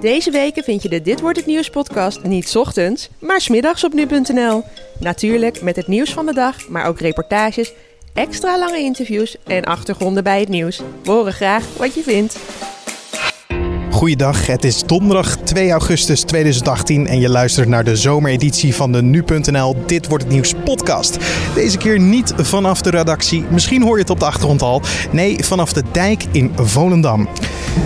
Deze weken vind je de Dit Wordt Het Nieuws podcast niet ochtends, maar 's middags op nu.nl. Natuurlijk met het nieuws van de dag, maar ook reportages, extra lange interviews en achtergronden bij het nieuws. We horen graag wat je vindt. Goeiedag, het is donderdag 2 augustus 2018 en je luistert naar de zomereditie van de Nu.nl Dit Wordt Het Nieuws podcast. Deze keer niet vanaf de redactie, misschien hoor je het op de achtergrond al. Nee, vanaf de dijk in Volendam.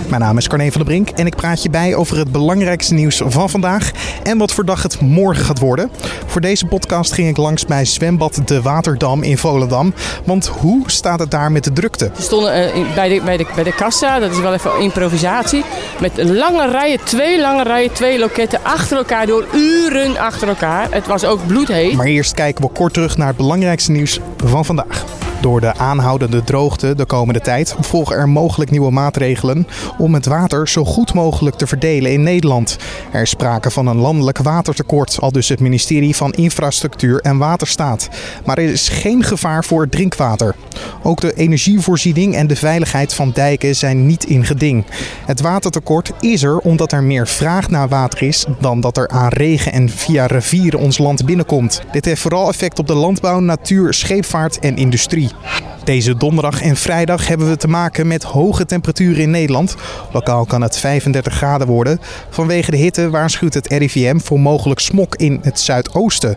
Mijn naam is Carne van der Brink en ik praat je bij over het belangrijkste nieuws van vandaag en wat voor dag het morgen gaat worden. Voor deze podcast ging ik langs bij zwembad De Waterdam in Volendam. Want hoe staat het daar met de drukte? We stonden eh, bij, de, bij, de, bij de kassa, dat is wel even improvisatie. Met lange rijen, twee lange rijen, twee loketten achter elkaar door uren achter elkaar. Het was ook bloedheet. Maar eerst kijken we kort terug naar het belangrijkste nieuws van vandaag. Door de aanhoudende droogte de komende tijd volgen er mogelijk nieuwe maatregelen om het water zo goed mogelijk te verdelen in Nederland. Er is sprake van een landelijk watertekort, al dus het ministerie van Infrastructuur en Waterstaat. Maar er is geen gevaar voor drinkwater. Ook de energievoorziening en de veiligheid van dijken zijn niet in geding. Het watertekort is er omdat er meer vraag naar water is dan dat er aan regen en via rivieren ons land binnenkomt. Dit heeft vooral effect op de landbouw, natuur, scheepvaart en industrie. Yeah. Deze donderdag en vrijdag hebben we te maken met hoge temperaturen in Nederland. Lokaal kan het 35 graden worden. Vanwege de hitte waarschuwt het RIVM voor mogelijk smok in het zuidoosten.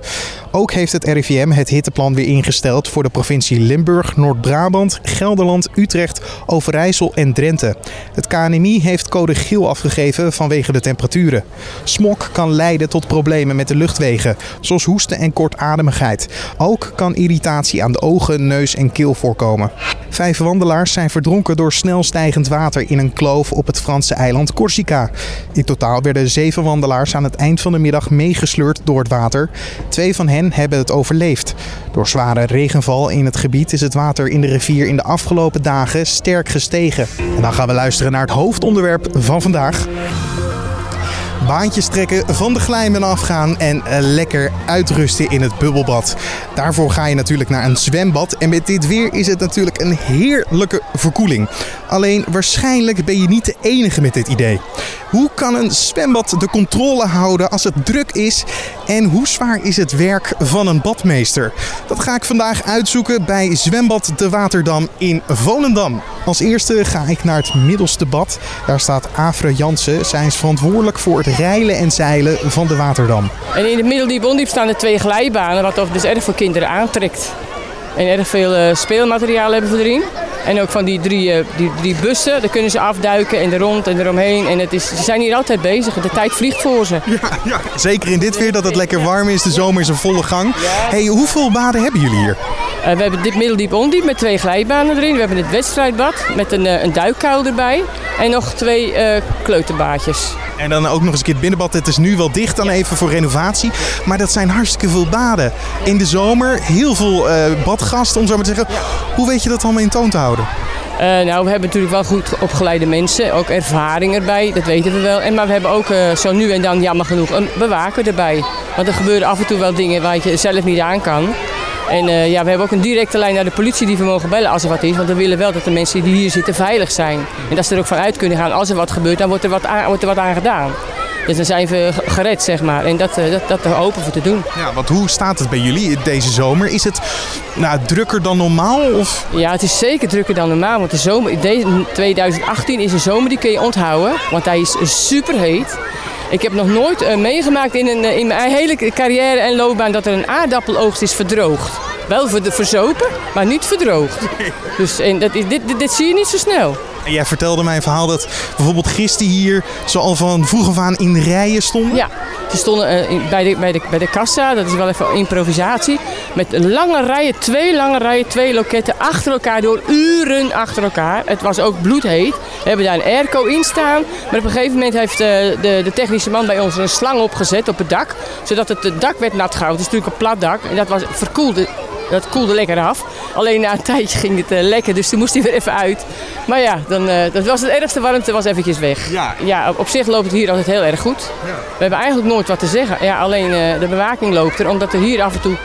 Ook heeft het RIVM het hitteplan weer ingesteld voor de provincie Limburg, Noord-Brabant, Gelderland, Utrecht, Overijssel en Drenthe. Het KNMI heeft code geel afgegeven vanwege de temperaturen. Smok kan leiden tot problemen met de luchtwegen, zoals hoesten en kortademigheid. Ook kan irritatie aan de ogen, neus en keel voorkomen. Vijf wandelaars zijn verdronken door snel stijgend water in een kloof op het Franse eiland Corsica. In totaal werden zeven wandelaars aan het eind van de middag meegesleurd door het water. Twee van hen hebben het overleefd. Door zware regenval in het gebied is het water in de rivier in de afgelopen dagen sterk gestegen. En dan gaan we luisteren naar het hoofdonderwerp van vandaag. Baantjes trekken, van de glijmen afgaan en eh, lekker uitrusten in het bubbelbad. Daarvoor ga je natuurlijk naar een zwembad. En met dit weer is het natuurlijk een heerlijke verkoeling. Alleen waarschijnlijk ben je niet de enige met dit idee. Hoe kan een zwembad de controle houden als het druk is? En hoe zwaar is het werk van een badmeester? Dat ga ik vandaag uitzoeken bij Zwembad de Waterdam in Volendam. Als eerste ga ik naar het middelste bad. Daar staat Afre Jansen. Zij is verantwoordelijk voor het reilen en zeilen van de Waterdam. En in het middeldiep ondiep staan er twee glijbanen, wat dus erg voor kinderen aantrekt. En erg veel eh, speelmateriaal hebben we erin. En ook van die drie, eh, die drie bussen, daar kunnen ze afduiken en er rond en eromheen. En het is, ze zijn hier altijd bezig, de tijd vliegt voor ze. Zeker in dit weer dat het lekker warm is. De zomer is in volle gang. Hey, hoeveel baden hebben jullie hier? Eh, we hebben dit middeldiep ondiep met twee glijbanen erin. We hebben het wedstrijdbad met een, eh, een duikkuil erbij. En nog twee eh, kleuterbaadjes. En dan ook nog eens een keer het binnenbad. Het is nu wel dicht dan even voor renovatie. Maar dat zijn hartstikke veel baden. In de zomer heel veel eh, badgasten, om zo maar te zeggen. Hoe weet je dat allemaal in toon te houden? Eh, nou, we hebben natuurlijk wel goed opgeleide mensen, ook ervaring erbij, dat weten we wel. En, maar we hebben ook eh, zo nu en dan, jammer genoeg, een bewaker erbij. Want er gebeuren af en toe wel dingen waar je zelf niet aan kan. En eh, ja, we hebben ook een directe lijn naar de politie die we mogen bellen als er wat is. Want we willen wel dat de mensen die hier zitten veilig zijn. En dat ze er ook van uit kunnen gaan. Als er wat gebeurt, dan wordt er wat aan, wordt er wat aan gedaan. Dus dan zijn we gered, zeg maar. En dat, eh, dat, dat hopen we te doen. Ja, want hoe staat het bij jullie deze zomer? Is het nou, drukker dan normaal? Of? Ja, het is zeker drukker dan normaal. Want de zomer, deze 2018 is een zomer die kun je onthouden. Want hij is super heet. Ik heb nog nooit eh, meegemaakt in, een, eh, in mijn hele carrière en loopbaan dat er een aardappeloogst is verdroogd. Wel ver- verzopen, maar niet verdroogd. Dus en dat is, dit, dit, dit zie je niet zo snel. Jij vertelde mij een verhaal dat bijvoorbeeld gisteren hier zo al van vroeg af aan in rijen stonden. Ja, ze stonden eh, bij, de, bij, de, bij de kassa, dat is wel even improvisatie. Met lange rijen, twee lange rijen, twee loketten achter elkaar door uren achter elkaar. Het was ook bloedheet. We hebben daar een airco in staan. Maar op een gegeven moment heeft eh, de, de technische man bij ons een slang opgezet op het dak. Zodat het, het dak werd nat gehouden. Het is natuurlijk een plat dak. En dat was verkoelde. Dat koelde lekker af. Alleen na een tijdje ging het eh, lekker, dus toen moest hij weer even uit. Maar ja, dan, eh, dat was het ergste warmte was eventjes weg. Ja. ja op, op zich loopt het hier altijd heel erg goed. We hebben eigenlijk nooit wat te zeggen. Ja, alleen eh, de bewaking loopt er, omdat er hier af en toe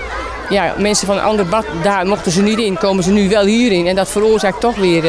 ja, mensen van een ander bad, daar mochten ze niet in, komen ze nu wel hierin. En dat veroorzaakt toch weer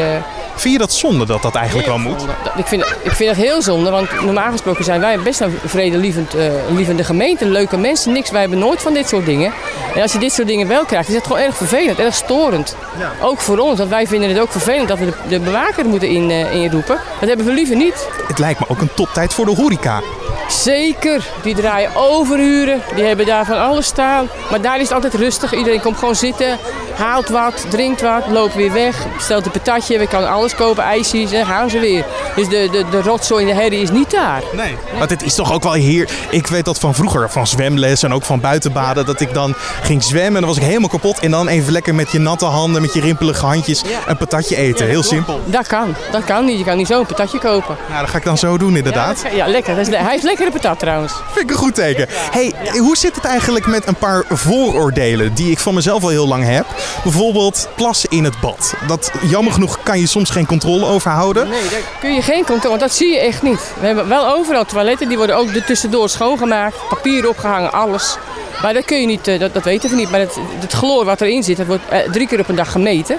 Vind je dat zonde dat dat eigenlijk wel moet? Ik vind, ik vind dat heel zonde, want normaal gesproken zijn wij best een vredelievend, uh, lievende gemeente. Leuke mensen, niks. Wij hebben nooit van dit soort dingen. En als je dit soort dingen wel krijgt, is het gewoon erg vervelend, erg storend. Ja. Ook voor ons, want wij vinden het ook vervelend dat we de, de bewaker moeten in, uh, inroepen. Dat hebben we liever niet. Het lijkt me ook een toptijd voor de horeca. Zeker, die draaien overuren, die hebben daar van alles staan. Maar daar is het altijd rustig, iedereen komt gewoon zitten, haalt wat, drinkt wat, loopt weer weg, stelt een patatje, we kan alles kopen, ijsjes en gaan ze weer. Dus de, de, de rotzooi in de herrie is niet daar. Nee, maar het is toch ook wel hier, ik weet dat van vroeger, van zwemles en ook van buitenbaden, dat ik dan ging zwemmen en dan was ik helemaal kapot. En dan even lekker met je natte handen, met je rimpelige handjes, een patatje eten. Heel simpel. Dat kan, dat kan niet. Je kan niet zo een patatje kopen. Nou, dat ga ik dan zo doen inderdaad. Ja, lekker. Dat is, hij is lekkere patat trouwens. Vind ik een goed teken. Hey, hoe zit het eigenlijk met een paar vooroordelen die ik van mezelf al heel lang heb? Bijvoorbeeld plassen in het bad. Dat, jammer genoeg kan je soms geen controle over houden. Nee, daar kun je geen controle, want dat zie je echt niet. We hebben wel overal toiletten, die worden ook er tussendoor schoongemaakt. Papier opgehangen, alles. Maar dat kun je niet, eh, dat, dat weten we niet. Maar het, het chloor wat erin zit, dat wordt eh, drie keer op een dag gemeten.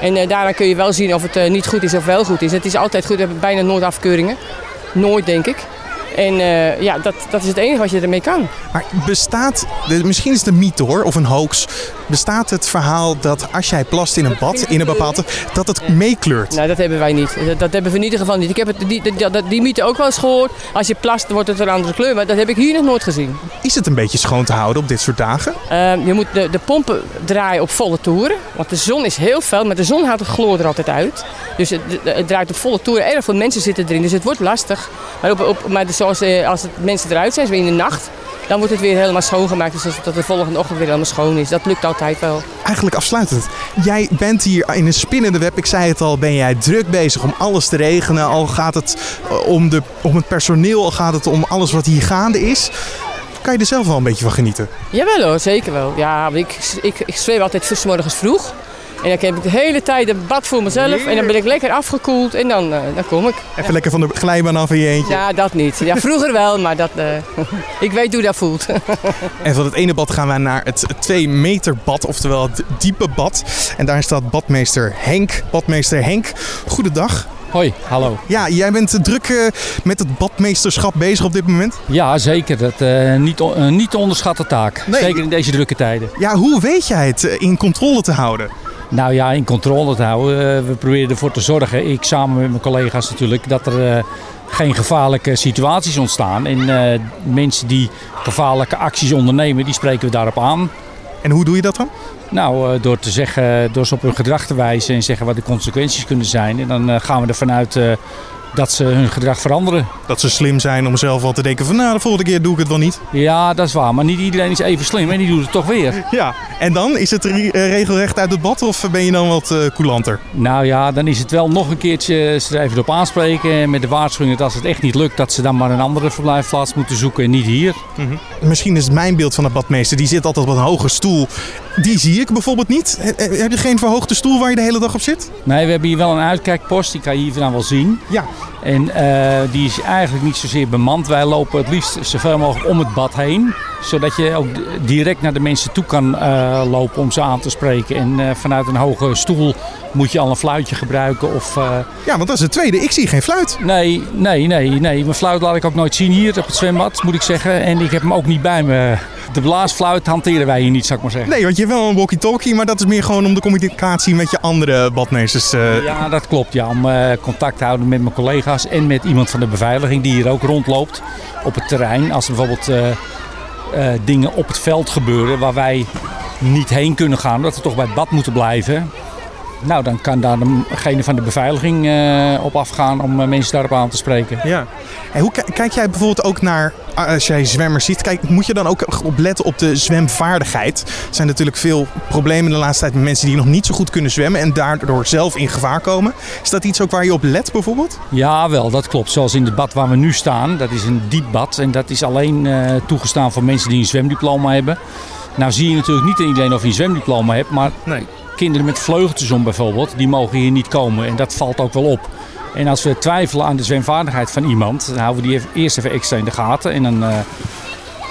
En uh, daaraan kun je wel zien of het uh, niet goed is of wel goed is. Het is altijd goed, we hebben bijna nooit afkeuringen. Nooit, denk ik. En uh, ja, dat, dat is het enige wat je ermee kan. Maar bestaat, misschien is het een mythe hoor, of een hoax. Bestaat het verhaal dat als jij plast in een bad, in een bepaalde, dat het meekleurt? Nou, dat hebben wij niet. Dat, dat, hebben we in ieder geval niet. Ik heb het, die, die, die, die mythe ook wel eens gehoord. Als je plast, wordt het een andere kleur. Maar dat heb ik hier nog nooit gezien. Is het een beetje schoon te houden op dit soort dagen? Uh, je moet de, de pompen draaien op volle toeren. Want de zon is heel fel, maar de zon haalt het chloor er altijd uit. Dus het, het draait op volle toeren. Erg veel mensen zitten erin, dus het wordt lastig. Maar, op, op, maar zoals eh, als het mensen eruit zijn, zo in de nacht, dan wordt het weer helemaal schoongemaakt. Dus dat de volgende ochtend weer helemaal schoon is. Dat lukt altijd wel. Eigenlijk afsluitend. Jij bent hier in een spinnende web. Ik zei het al, ben jij druk bezig om alles te regelen. Al gaat het eh, om, de, om het personeel, al gaat het om alles wat hier gaande is. Kan je er zelf wel een beetje van genieten? Jawel hoor, zeker wel. Ja, ik, ik, ik zweef altijd morgens vroeg. En dan heb ik de hele tijd een bad voor mezelf. En dan ben ik lekker afgekoeld en dan, uh, dan kom ik. Even ja. lekker van de glijbaan af in je eentje. Ja, dat niet. Ja, vroeger wel, maar dat, uh, ik weet hoe dat voelt. en van het ene bad gaan we naar het 2 meter bad, oftewel het diepe bad. En daar staat badmeester Henk. Badmeester Henk, goedendag. Hoi, hallo. Ja, jij bent druk uh, met het badmeesterschap bezig op dit moment? Ja, zeker. Dat uh, niet, uh, niet te onderschatten taak. Nee. Zeker in deze drukke tijden. Ja, hoe weet jij het in controle te houden? Nou ja, in controle te houden. Uh, we proberen ervoor te zorgen, ik samen met mijn collega's natuurlijk, dat er uh, geen gevaarlijke situaties ontstaan. En uh, mensen die gevaarlijke acties ondernemen, die spreken we daarop aan. En hoe doe je dat dan? Nou, door te zeggen, door ze op hun gedrag te wijzen en zeggen wat de consequenties kunnen zijn. En dan gaan we ervan uit dat ze hun gedrag veranderen. Dat ze slim zijn om zelf wel te denken van nou, de volgende keer doe ik het wel niet. Ja, dat is waar. Maar niet iedereen is even slim en die doet het toch weer. Ja, en dan? Is het regelrecht uit het bad of ben je dan wat uh, coulanter? Nou ja, dan is het wel nog een keertje ze er even op aanspreken. Met de waarschuwing dat als het echt niet lukt, dat ze dan maar een andere verblijfplaats moeten zoeken en niet hier. Mm -hmm. Misschien is het mijn beeld van de badmeester. Die zit altijd op een hoge stoel. Die zie ik bijvoorbeeld niet. Heb je geen verhoogde stoel waar je de hele dag op zit? Nee, we hebben hier wel een uitkijkpost. Die kan je hier vandaan wel zien. Ja. En uh, die is eigenlijk niet zozeer bemand. Wij lopen het liefst zoveel mogelijk om het bad heen. Zodat je ook direct naar de mensen toe kan uh, lopen om ze aan te spreken. En uh, vanuit een hoge stoel moet je al een fluitje gebruiken. Of, ja, want dat is het tweede. Ik zie geen fluit. Nee, nee, nee, nee. Mijn fluit laat ik ook nooit zien hier op het zwembad, moet ik zeggen. En ik heb hem ook niet bij me. De blaasfluit hanteren wij hier niet, zou ik maar zeggen. Nee, want je hebt wel een walkie-talkie, maar dat is meer gewoon om de communicatie met je andere badmeesters. Ja, dat klopt. Ja, om contact te houden met mijn collega's en met iemand van de beveiliging die hier ook rondloopt op het terrein. Als er bijvoorbeeld dingen op het veld gebeuren waar wij niet heen kunnen gaan, omdat we toch bij het bad moeten blijven. Nou, dan kan daar degene van de beveiliging uh, op afgaan om uh, mensen daarop aan te spreken. Ja. En hoe kijk jij bijvoorbeeld ook naar, als jij zwemmers ziet, kijk, moet je dan ook op letten op de zwemvaardigheid? Er zijn natuurlijk veel problemen de laatste tijd met mensen die nog niet zo goed kunnen zwemmen en daardoor zelf in gevaar komen. Is dat iets ook waar je op let bijvoorbeeld? Ja, wel, dat klopt. Zoals in het bad waar we nu staan, dat is een diep bad en dat is alleen uh, toegestaan voor mensen die een zwemdiploma hebben. Nou zie je natuurlijk niet iedereen of je een zwemdiploma hebt, maar nee kinderen met vleugeltjes om bijvoorbeeld, die mogen hier niet komen. En dat valt ook wel op. En als we twijfelen aan de zwemvaardigheid van iemand, dan houden we die eerst even extra in de gaten. En dan, uh,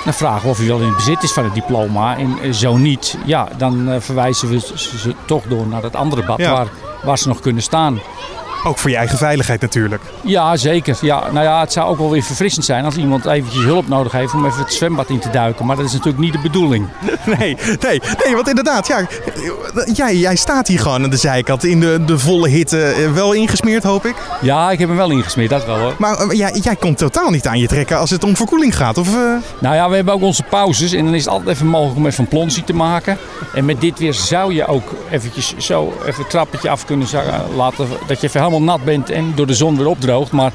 dan vragen we of hij wel in bezit is van het diploma. En uh, zo niet, ja, dan uh, verwijzen we ze toch door naar het andere bad ja. waar, waar ze nog kunnen staan. Ook voor je eigen veiligheid natuurlijk. Ja, zeker. Ja, nou ja, het zou ook wel weer verfrissend zijn als iemand eventjes hulp nodig heeft om even het zwembad in te duiken. Maar dat is natuurlijk niet de bedoeling. Nee, nee, nee want inderdaad, ja, jij, jij staat hier gewoon aan de zijkant in de, de volle hitte. eh, Wel ingesmeerd, hoop ik. Ja, ik heb hem wel ingesmeerd, dat wel hoor. Maar eh, jij, jij komt totaal niet aan je trekken als het om verkoeling gaat. Of, eh? Nou ja, we hebben ook onze pauzes en dan is het altijd even mogelijk om even een plonsie te maken. En met dit weer zou je ook eventjes zo even een trappetje af kunnen laten. Dat je even helemaal nat bent en door de zon weer opdroogt. Maar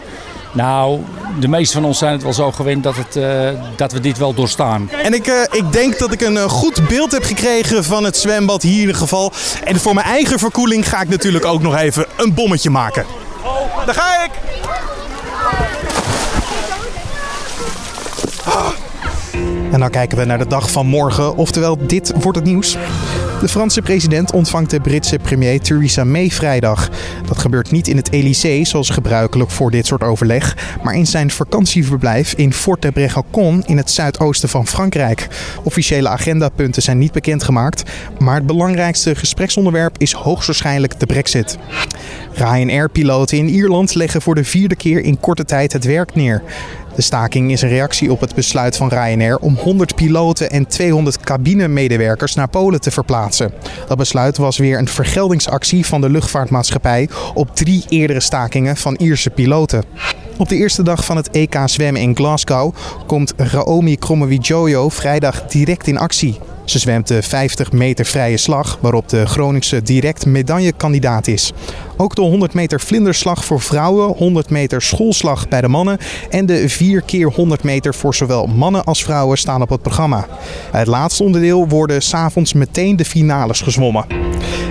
nou, de meeste van ons zijn het wel zo gewend dat, het, eh, dat we dit wel doorstaan. En ik, eh, ik denk dat ik een eh, goed beeld heb gekregen van het zwembad hier in ieder geval. En voor mijn eigen verkoeling ga ik natuurlijk ook nog even een bommetje maken. Daar ga ik! En dan kijken we naar de dag van morgen, oftewel dit wordt het nieuws. De Franse president ontvangt de Britse premier Theresa May vrijdag. Dat gebeurt niet in het Elysée, zoals gebruikelijk voor dit soort overleg, maar in zijn vakantieverblijf in Fort de in het zuidoosten van Frankrijk. Officiële agendapunten zijn niet bekendgemaakt, maar het belangrijkste gespreksonderwerp is hoogstwaarschijnlijk de Brexit. Ryanair-piloten in Ierland leggen voor de vierde keer in korte tijd het werk neer. De staking is een reactie op het besluit van Ryanair om 100 piloten en 200 cabinemedewerkers naar Polen te verplaatsen. Dat besluit was weer een vergeldingsactie van de luchtvaartmaatschappij op drie eerdere stakingen van Ierse piloten. Op de eerste dag van het EK zwemmen in Glasgow komt Raomi Kromowidjojo vrijdag direct in actie. Ze zwemt de 50 meter vrije slag, waarop de Groningse direct medaillekandidaat is. Ook de 100 meter vlinderslag voor vrouwen, 100 meter schoolslag bij de mannen en de 4 keer 100 meter voor zowel mannen als vrouwen staan op het programma. Het laatste onderdeel worden s'avonds meteen de finales gezwommen.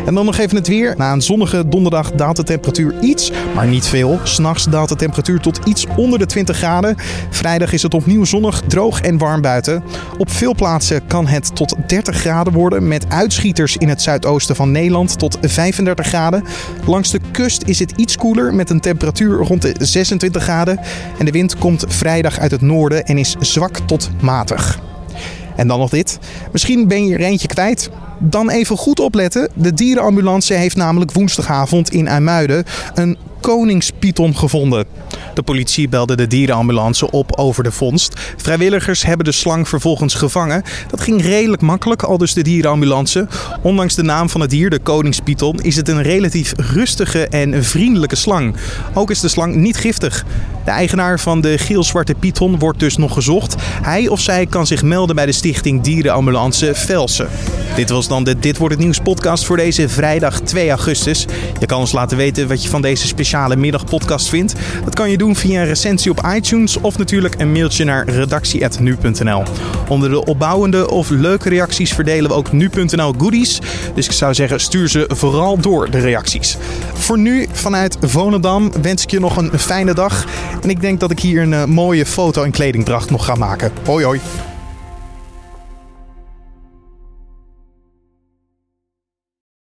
En dan nog even het weer. Na een zonnige donderdag daalt de temperatuur iets, maar niet veel. S'nachts daalt de temperatuur tot iets onder de 20 graden. Vrijdag is het opnieuw zonnig, droog en warm buiten. Op veel plaatsen kan het tot 30 graden worden, met uitschieters in het zuidoosten van Nederland tot 35 graden. Langs de kust is het iets koeler met een temperatuur rond de 26 graden. En de wind komt vrijdag uit het noorden en is zwak tot matig. En dan nog dit. Misschien ben je er eentje kwijt. Dan even goed opletten. De dierenambulance heeft namelijk woensdagavond in IJmuiden een koningspython gevonden. De politie belde de dierenambulance op over de vondst. Vrijwilligers hebben de slang vervolgens gevangen. Dat ging redelijk makkelijk, al dus de dierenambulance. Ondanks de naam van het dier, de koningspython, is het een relatief rustige en vriendelijke slang. Ook is de slang niet giftig. De eigenaar van de geel-zwarte python wordt dus nog gezocht. Hij of zij kan zich melden bij de stichting Dierenambulance Velsen. Dit was dan de Dit Wordt Het Nieuws podcast voor deze vrijdag 2 augustus. Je kan ons laten weten wat je van deze speciale middagpodcast vindt. Dat kan je doen via een recensie op iTunes of natuurlijk een mailtje naar redactie.nu.nl. Onder de opbouwende of leuke reacties verdelen we ook nu.nl goodies. Dus ik zou zeggen, stuur ze vooral door de reacties. Voor nu vanuit Volendam wens ik je nog een fijne dag. En ik denk dat ik hier een eh, mooie foto in kledingdracht nog ga maken. Hoi hoi.